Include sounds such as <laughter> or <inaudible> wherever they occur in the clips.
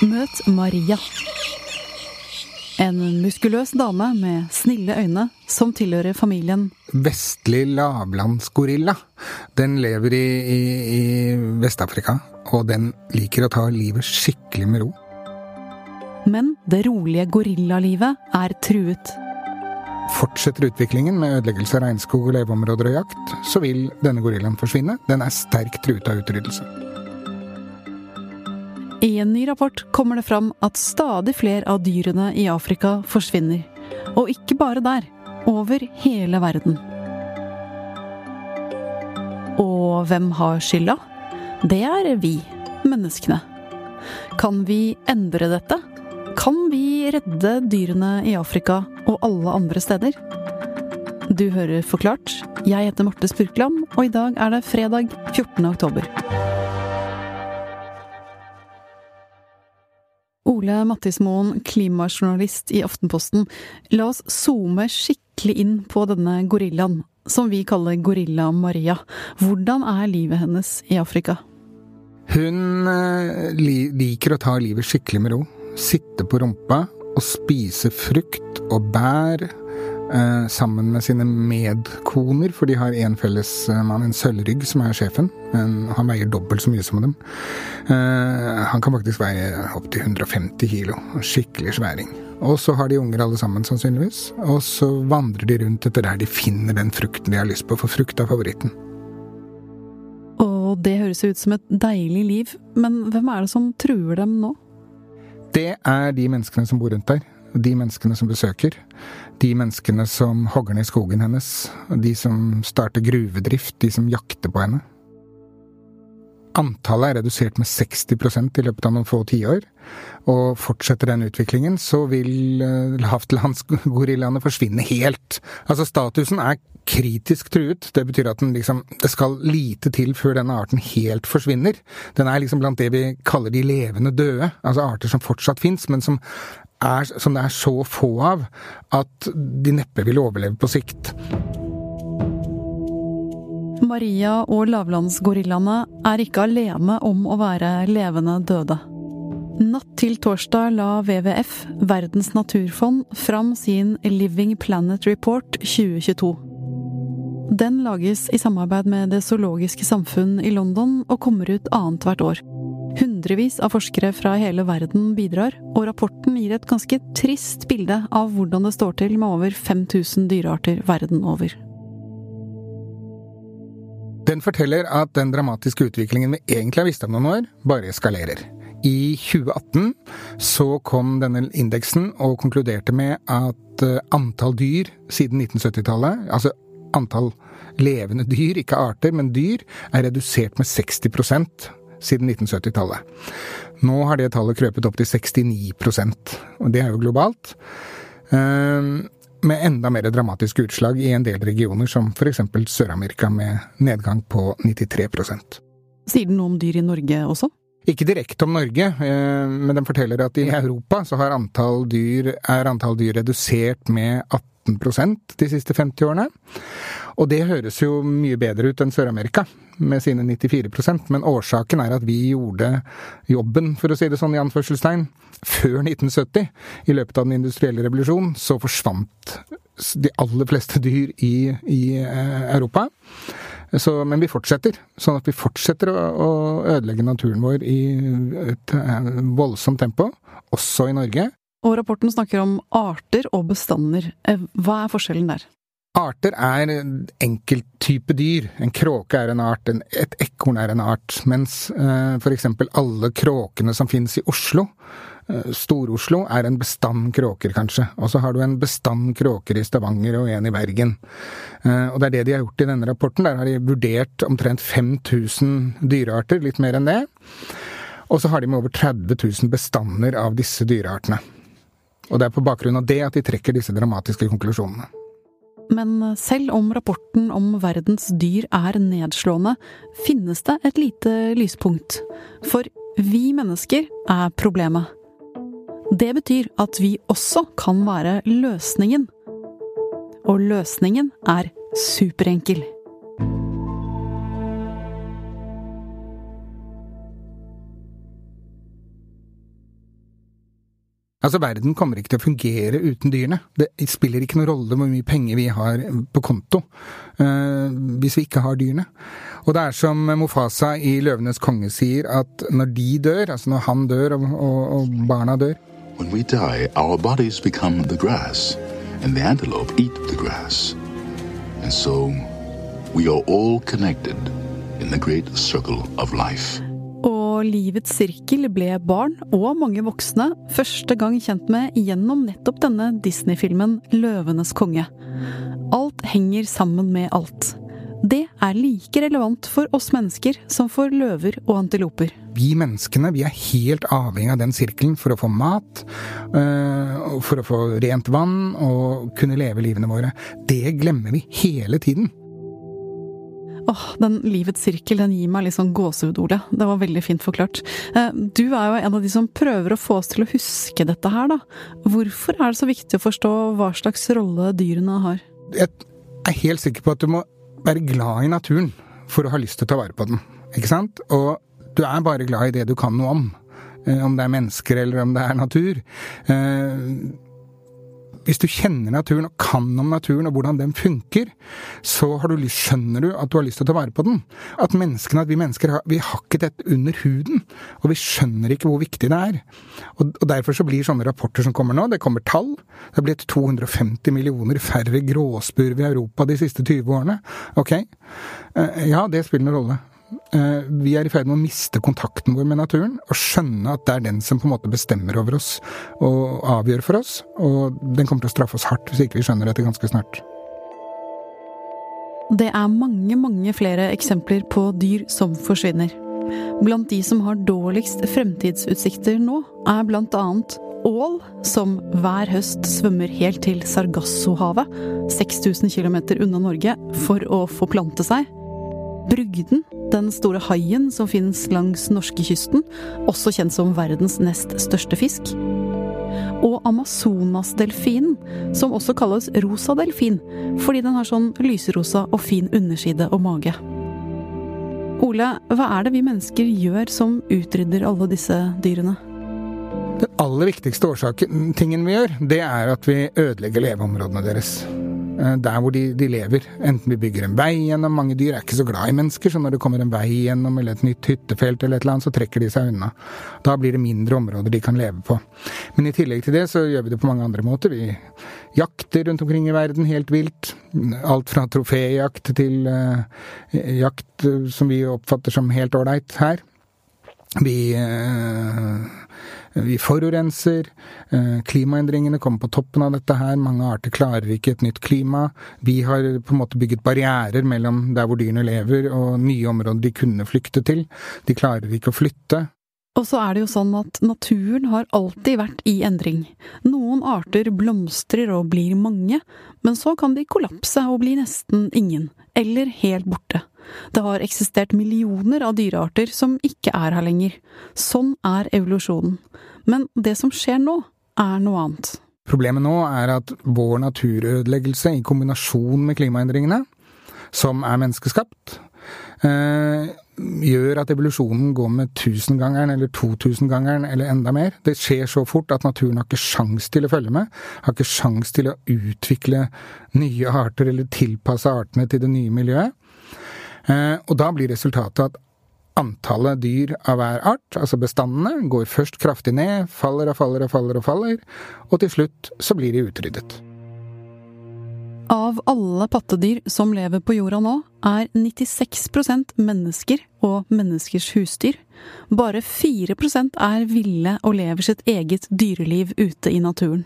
Møt Maria. En muskuløs dame med snille øyne som tilhører familien Vestlig lavlandsgorilla. Den lever i, i, i Vest-Afrika, og den liker å ta livet skikkelig med ro. Men det rolige gorillalivet er truet. Fortsetter utviklingen med ødeleggelse av regnskog og leveområder og jakt, så vil denne gorillaen forsvinne. Den er sterkt truet av utryddelse. I en ny rapport kommer det fram at stadig flere av dyrene i Afrika forsvinner. Og ikke bare der. Over hele verden. Og hvem har skylda? Det er vi, menneskene. Kan vi endre dette? Kan vi redde dyrene i Afrika og alle andre steder? Du hører Forklart. Jeg heter Marte Spurkland, og i dag er det fredag 14. oktober. Ole Mattismoen, klimajournalist i Aftenposten. La oss zoome skikkelig inn på denne gorillaen, som vi kaller Gorilla Maria. Hvordan er livet hennes i Afrika? Hun eh, liker å ta livet skikkelig med ro. Sitte på rumpa og spise frukt og bær eh, sammen med sine medkoner, for de har en felles eh, mann, en sølvrygg, som er sjefen. Men han veier dobbelt så mye som dem. Eh, han kan faktisk veie opptil 150 kilo. Skikkelig sværing. Og så har de unger alle sammen, sannsynligvis. Og så vandrer de rundt etter der de finner den frukten de har lyst på, for frukt er favoritten. Og det høres ut som et deilig liv, men hvem er det som truer dem nå? Det er de menneskene som bor rundt der de menneskene som besøker, de menneskene som hogger ned skogen hennes, de som starter gruvedrift, de som jakter på henne. Antallet er redusert med 60% i løpet av noen få tiår, og fortsetter den utviklingen, så vil eh, lavtlandsgorillaene forsvinne helt. Altså, statusen er kritisk truet. Det betyr at den liksom Det skal lite til før denne arten helt forsvinner. Den er liksom blant det vi kaller de levende døde, altså arter som fortsatt fins, men som er, som det er så få av at de neppe vil overleve på sikt. Maria og lavlandsgorillaene er ikke alene om å være levende døde. Natt til torsdag la WWF, Verdens naturfond, fram sin Living Planet Report 2022. Den lages i samarbeid med Det zoologiske samfunn i London og kommer ut annethvert år. Hundrevis av forskere fra hele verden bidrar, og rapporten gir et ganske trist bilde av hvordan det står til med over 5000 dyrearter verden over. Den forteller at den dramatiske utviklingen vi egentlig har visst om noen år, bare eskalerer. I 2018 så kom denne indeksen og konkluderte med at eh, antall dyr siden 1970-tallet, altså antall levende dyr, ikke arter, men dyr, er redusert med 60 siden 1970-tallet. Nå har det tallet krøpet opp til 69% og det er jo globalt. Ehm, med enda mer dramatiske utslag i en del regioner, som f.eks. Sør-Amerika, med nedgang på 93 Sier den noe om dyr i Norge også? Ikke direkte om Norge, eh, men den forteller at i Europa så antall dyr, er antall dyr redusert med 18% de siste 50 årene. Og det høres jo mye bedre ut enn Sør-Amerika, med sine 94% men årsaken er at vi gjorde jobben, for å si det sånn i anførselstegn, før 1970. I løpet av den industrielle revolusjonen så forsvant de aller fleste dyr i, i eh, Europa. Så, men vi fortsetter, sånn at vi fortsetter å, å ødelegge naturen vår i et eh, voldsomt tempo, også i Norge. Og rapporten snakker om arter og bestander. Eh, hva er forskjellen der? Arter er enkelttype dyr. En kråke er en art, et ekorn er en art. Mens eh, for eksempel alle kråkene som finnes i Oslo, eh, Stor-Oslo, er en bestand kråker, kanskje. Og så har du en bestand kråker i Stavanger og en i Bergen. Eh, og det er det de har gjort i denne rapporten. Der har de vurdert omtrent 5000 dyrearter, litt mer enn det. Og så har de med over 30 000 bestander av disse dyreartene. Og det er på bakgrunn av det at de trekker disse dramatiske konklusjonene. Men selv om rapporten om verdens dyr er nedslående, finnes det et lite lyspunkt. For vi mennesker er problemet. Det betyr at vi også kan være løsningen. Og løsningen er superenkel. Altså, verden kommer ikke til å fungere uten dyrene. Det spiller ikke noen rolle hvor mye penger vi har på konto uh, hvis vi ikke har dyrene. Og det er som Mofasa i Løvenes konge sier, at når de dør, altså når han dør og, og, og barna dør When we die, our bodies become the grass, and the antelope eat the grass. And so we are all connected in the great circle of life og livets sirkel ble barn og mange voksne første gang kjent med gjennom nettopp denne Disney-filmen Løvenes konge. Alt henger sammen med alt. Det er like relevant for oss mennesker som for løver og antiloper. Vi menneskene vi er helt avhengig av den sirkelen for å få mat, øh, for å få rent vann og kunne leve livene våre. Det glemmer vi hele tiden. Åh, den livets sirkel den gir meg litt sånn gåsehud, Ole. Det var veldig fint forklart. Eh, du er jo en av de som prøver å få oss til å huske dette her, da. Hvorfor er det så viktig å forstå hva slags rolle dyrene har? Jeg er helt sikker på at du må være glad i naturen for å ha lyst til å ta vare på den. Ikke sant? Og du er bare glad i det du kan noe om. Eh, om det er mennesker eller om det er natur. Hvis du kjenner naturen og kan om naturen og hvordan den funker, så du, skjønner du at du har lyst til å ta vare på den. At menneskene, at vi mennesker vi har ikke dette under huden, og vi skjønner ikke hvor viktig det er. Og, og Derfor så blir sånne rapporter som kommer nå, det kommer tall. Det er blitt 250 millioner færre gråspurv i Europa de siste 20 årene. Ok, eh, ja, det spiller en rolle. Eh, vi er i ferd med å miste kontakten vår med naturen, og skjønne at det er den som på en måte bestemmer over oss og avgjør for oss. Og den kommer til å straffe oss hardt hvis ikke vi skjønner dette ganske snart. Det er mange, mange flere eksempler på dyr som forsvinner. Blant de som har dårligst fremtidsutsikter nå, er blant annet ål, som hver høst svømmer helt til Sargassohavet, 6000 km unna Norge, for å forplante seg. Brugden, den store haien som finnes langs norskekysten, også kjent som verdens nest største fisk. Og Amazonasdelfinen, som også kalles rosa delfin, fordi den har sånn lyserosa og fin underside og mage. Ole, hva er det vi mennesker gjør som utrydder alle disse dyrene? Den aller viktigste årsaken, tingen vi gjør, det er at vi ødelegger leveområdene deres. Eh, der hvor de, de, lever. Enten vi bygger en vei gjennom Mange dyr er ikke så glad i mennesker, så når det kommer en vei gjennom eller et nytt hyttefelt eller et eller annet, så trekker de seg unna. Da blir det mindre områder de kan leve på. Men i tillegg til det så gjør vi det på mange andre måter. Vi jakter rundt omkring i verden helt vilt. Alt fra troféjakt til uh, jakt som vi oppfatter som helt ålreit her. Vi uh, vi forurenser. Eh, klimaendringene kommer på toppen av dette her. Mange arter klarer ikke et nytt klima. Vi har på en måte bygget barrierer mellom der hvor dyrene lever og nye områder de kunne flykte til. De klarer ikke å flytte. Og så er det jo sånn at naturen har alltid vært i endring. Noen arter blomstrer og blir mange, men så kan de kollapse og bli nesten ingen, eller helt borte. Det har eksistert millioner av dyrearter som ikke er her lenger. Sånn er evolusjonen. Men det som skjer nå, er noe annet. Problemet nå er at vår naturødeleggelse i kombinasjon med klimaendringene, som er menneskeskapt, eh, gjør at evolusjonen går med tusengangeren eller totusengangeren eller enda mer. Det skjer så fort at naturen har ikke sjans til å følge med. Har ikke sjans til å utvikle nye arter eller tilpasse artene til det nye miljøet. Eh, og da blir resultatet at antallet dyr av hver art, altså bestandene, går først kraftig ned, faller og faller og faller og faller, og til slutt så blir de utryddet. Av alle pattedyr som lever på jorda nå, er 96% mennesker og menneskers husdyr. Bare 4% er ville og lever sitt eget dyreliv ute i naturen.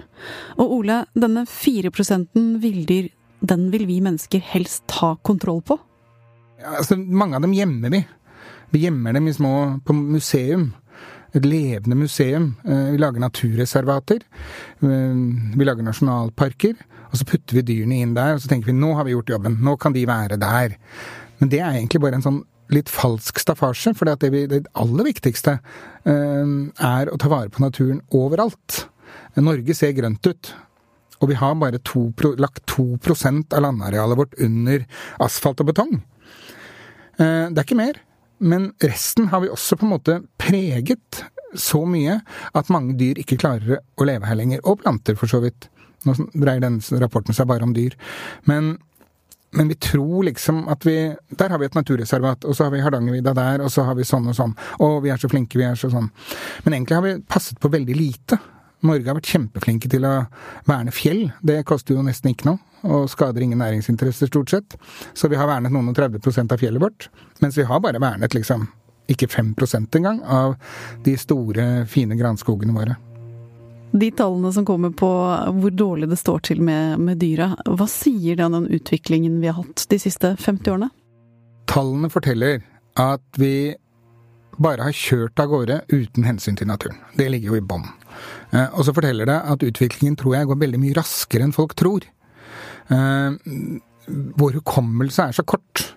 Og Ole, denne 4% villdyr, den vil vi mennesker helst ta kontroll på? Altså, mange av dem gjemmer vi. Vi gjemmer dem i små på museum. Et levende museum. Eh, vi lager naturreservater. Eh, vi lager nasjonalparker. Og så putter vi dyrene inn der, og så tenker vi nå har vi gjort jobben. Nå kan de være der. Men det er egentlig bare en sånn litt falsk staffasje. For det, det, aller viktigste eh, er å ta vare på naturen overalt. Norge ser grønt ut. Og vi har bare to, lagt 2% av landarealet vårt under asfalt og betong. Eh, det er ikke mer. Men resten har vi også på en måte preget så mye at mange dyr ikke klarer å leve her lenger. Og planter, for så vidt. Nå dreier den rapporten seg bare om dyr. Men, men vi tror liksom at vi Der har vi et naturreservat, og så har vi Hardangervidda der, og så har vi sånn og sånn. Og vi er så flinke, vi er så sånn. Men egentlig har vi passet på veldig lite. Norge har vært kjempeflinke til å verne fjell. Det koster jo nesten ikke noe, og skader ingen næringsinteresser, stort sett. Så vi har vernet noen og 30 av fjellet vårt. Mens vi har bare vernet liksom ikke 5% engang av de store, fine granskogene våre. De tallene som kommer på hvor dårlig det står til med, med dyra, hva sier det om den utviklingen vi har hatt de siste 50 årene? Tallene forteller at vi bare har kjørt av gårde uten hensyn til naturen. Det ligger jo i bånn. Eh, og så forteller det at utviklingen tror jeg går veldig mye raskere enn folk tror. Eh, vår hukommelse er så kort.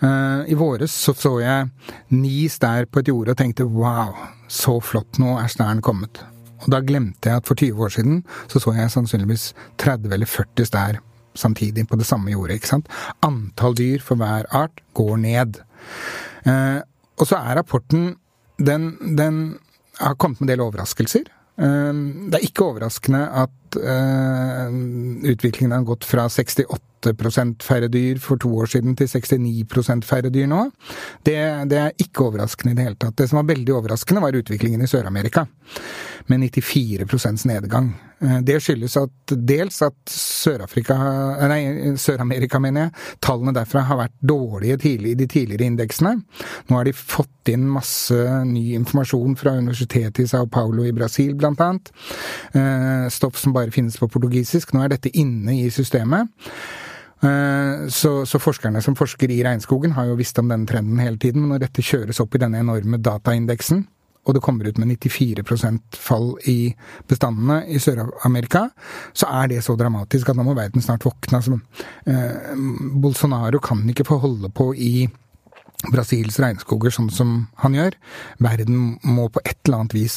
Eh, I våres så, så jeg ni stær på et jorde og tenkte wow, så flott, nå er stæren kommet. Og da glemte jeg at for 20 år siden så så jeg sannsynligvis 30 eller 40 stær samtidig på det samme jordet. ikke sant? Antall dyr for hver art går ned. Eh, og så er rapporten den, den har kommet med en del overraskelser. Eh, det er ikke overraskende at eh, utviklingen har gått fra 68 færre dyr for to år siden til 69 færre dyr nå. Det, det, er ikke overraskende i det hele tatt. Det som var veldig overraskende, var utviklingen i Sør-Amerika, med 94 nedgang. Eh, det skyldes at dels at Sør-Amerika, mener jeg. Tallene derfra har vært dårlige tidlig, i de tidligere indeksene. Nå har de fått inn masse ny informasjon fra universitetet i Sao Paulo i Brasil, blant annet. Eh, stoff som bare finnes på portugisisk. Nå er dette inne i systemet. Eh, så, så, forskerne som forsker i regnskogen har jo visst om denne trenden hele tiden, men når dette kjøres opp i denne enorme dataindeksen, og det kommer ut med 94% fall i bestandene i Sør-Amerika, så er det så dramatisk at nå må verden snart våkne. Altså, eh, Bolsonaro kan ikke få holde på i Brasils regnskoger sånn som han gjør. Verden må på et eller annet vis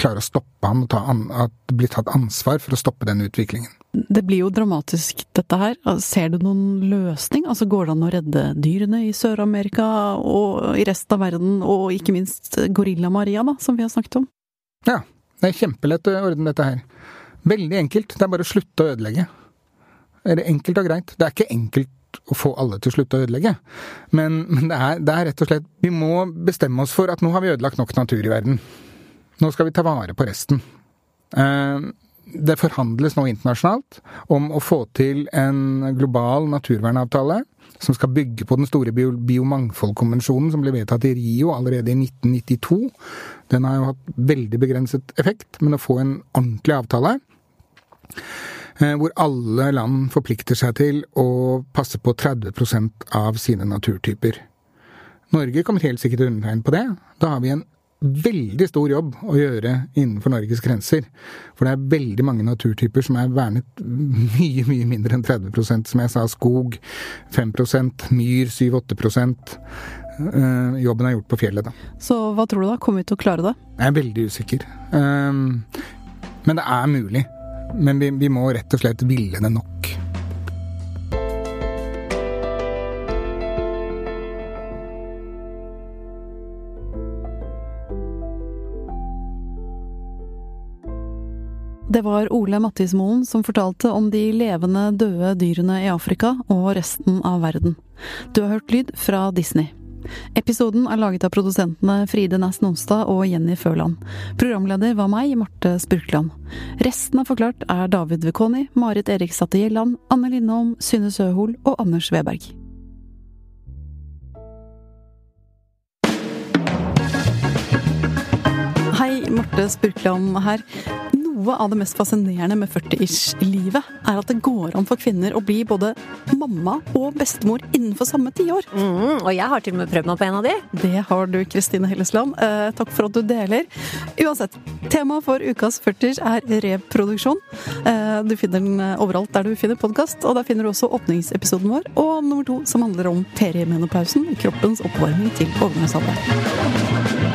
klare å stoppe ham og bli tatt ansvar for å stoppe den utviklingen. Det blir jo dramatisk, dette her. Ser du noen løsning? Altså Går det an å redde dyrene i Sør-Amerika og i resten av verden, og ikke minst Gorilla Maria, da, som vi har snakket om? Ja, det er kjempelett å ordne dette her. Veldig enkelt. Det er bare å slutte å ødelegge. Det er enkelt og greit. Det er ikke enkelt å få alle til å slutte å ødelegge. Men, men det, er, det, er, rett og slett Vi må bestemme oss for at nå har vi ødelagt nok natur i verden. Nå skal vi ta vare på resten. Eh, det forhandles nå internasjonalt om å få til en global naturvernavtale som skal bygge på den store biomangfoldkonvensjonen som ble vedtatt i Rio allerede i 1992. Den har jo hatt veldig begrenset effekt, men å få en ordentlig avtale hvor alle land forplikter seg til å passe på 30% av sine naturtyper. Norge kommer helt sikkert til å undertegne på det. Da har vi en veldig stor jobb å gjøre innenfor Norges grenser. For det er veldig mange naturtyper som er vernet <laughs> mye, mye mindre enn 30% Som jeg sa, skog 5% myr 7-8 eh, Jobben er gjort på fjellet, da. Så hva tror du, da? Kommer vi til å klare det? Jeg er veldig usikker. Um, men det er mulig. Men vi, vi må rett og slett ville det nok. Det var Ole Mattismoen som fortalte om de levende døde dyrene i Afrika og resten av verden. Du har hørt lyd fra Disney. Episoden er laget av produsentene Fride Næss Nonstad og Jenny Føland. Programleder var meg, Marte Spurkland. Resten av Forklart er David Vekoni, Marit Eriksdatter Gjelland, Anne Lindholm, Synne Søhol og Anders Weberg. Hei, Marte Spurkland her noe av det mest fascinerende med 40-ish-livet er at det går an for kvinner å bli både mamma og bestemor innenfor samme tiår. Mm, og jeg har til og med prøvd meg på en av de. Det har du, Kristine Hellesland. Eh, takk for at du deler. Uansett, temaet for ukas 40 er reproduksjon. Eh, du finner den eh, overalt der du finner podkast, og der finner du også åpningsepisoden vår, og nummer to som handler om feriemenopausen, kroppens oppvarming til overgangsalderen.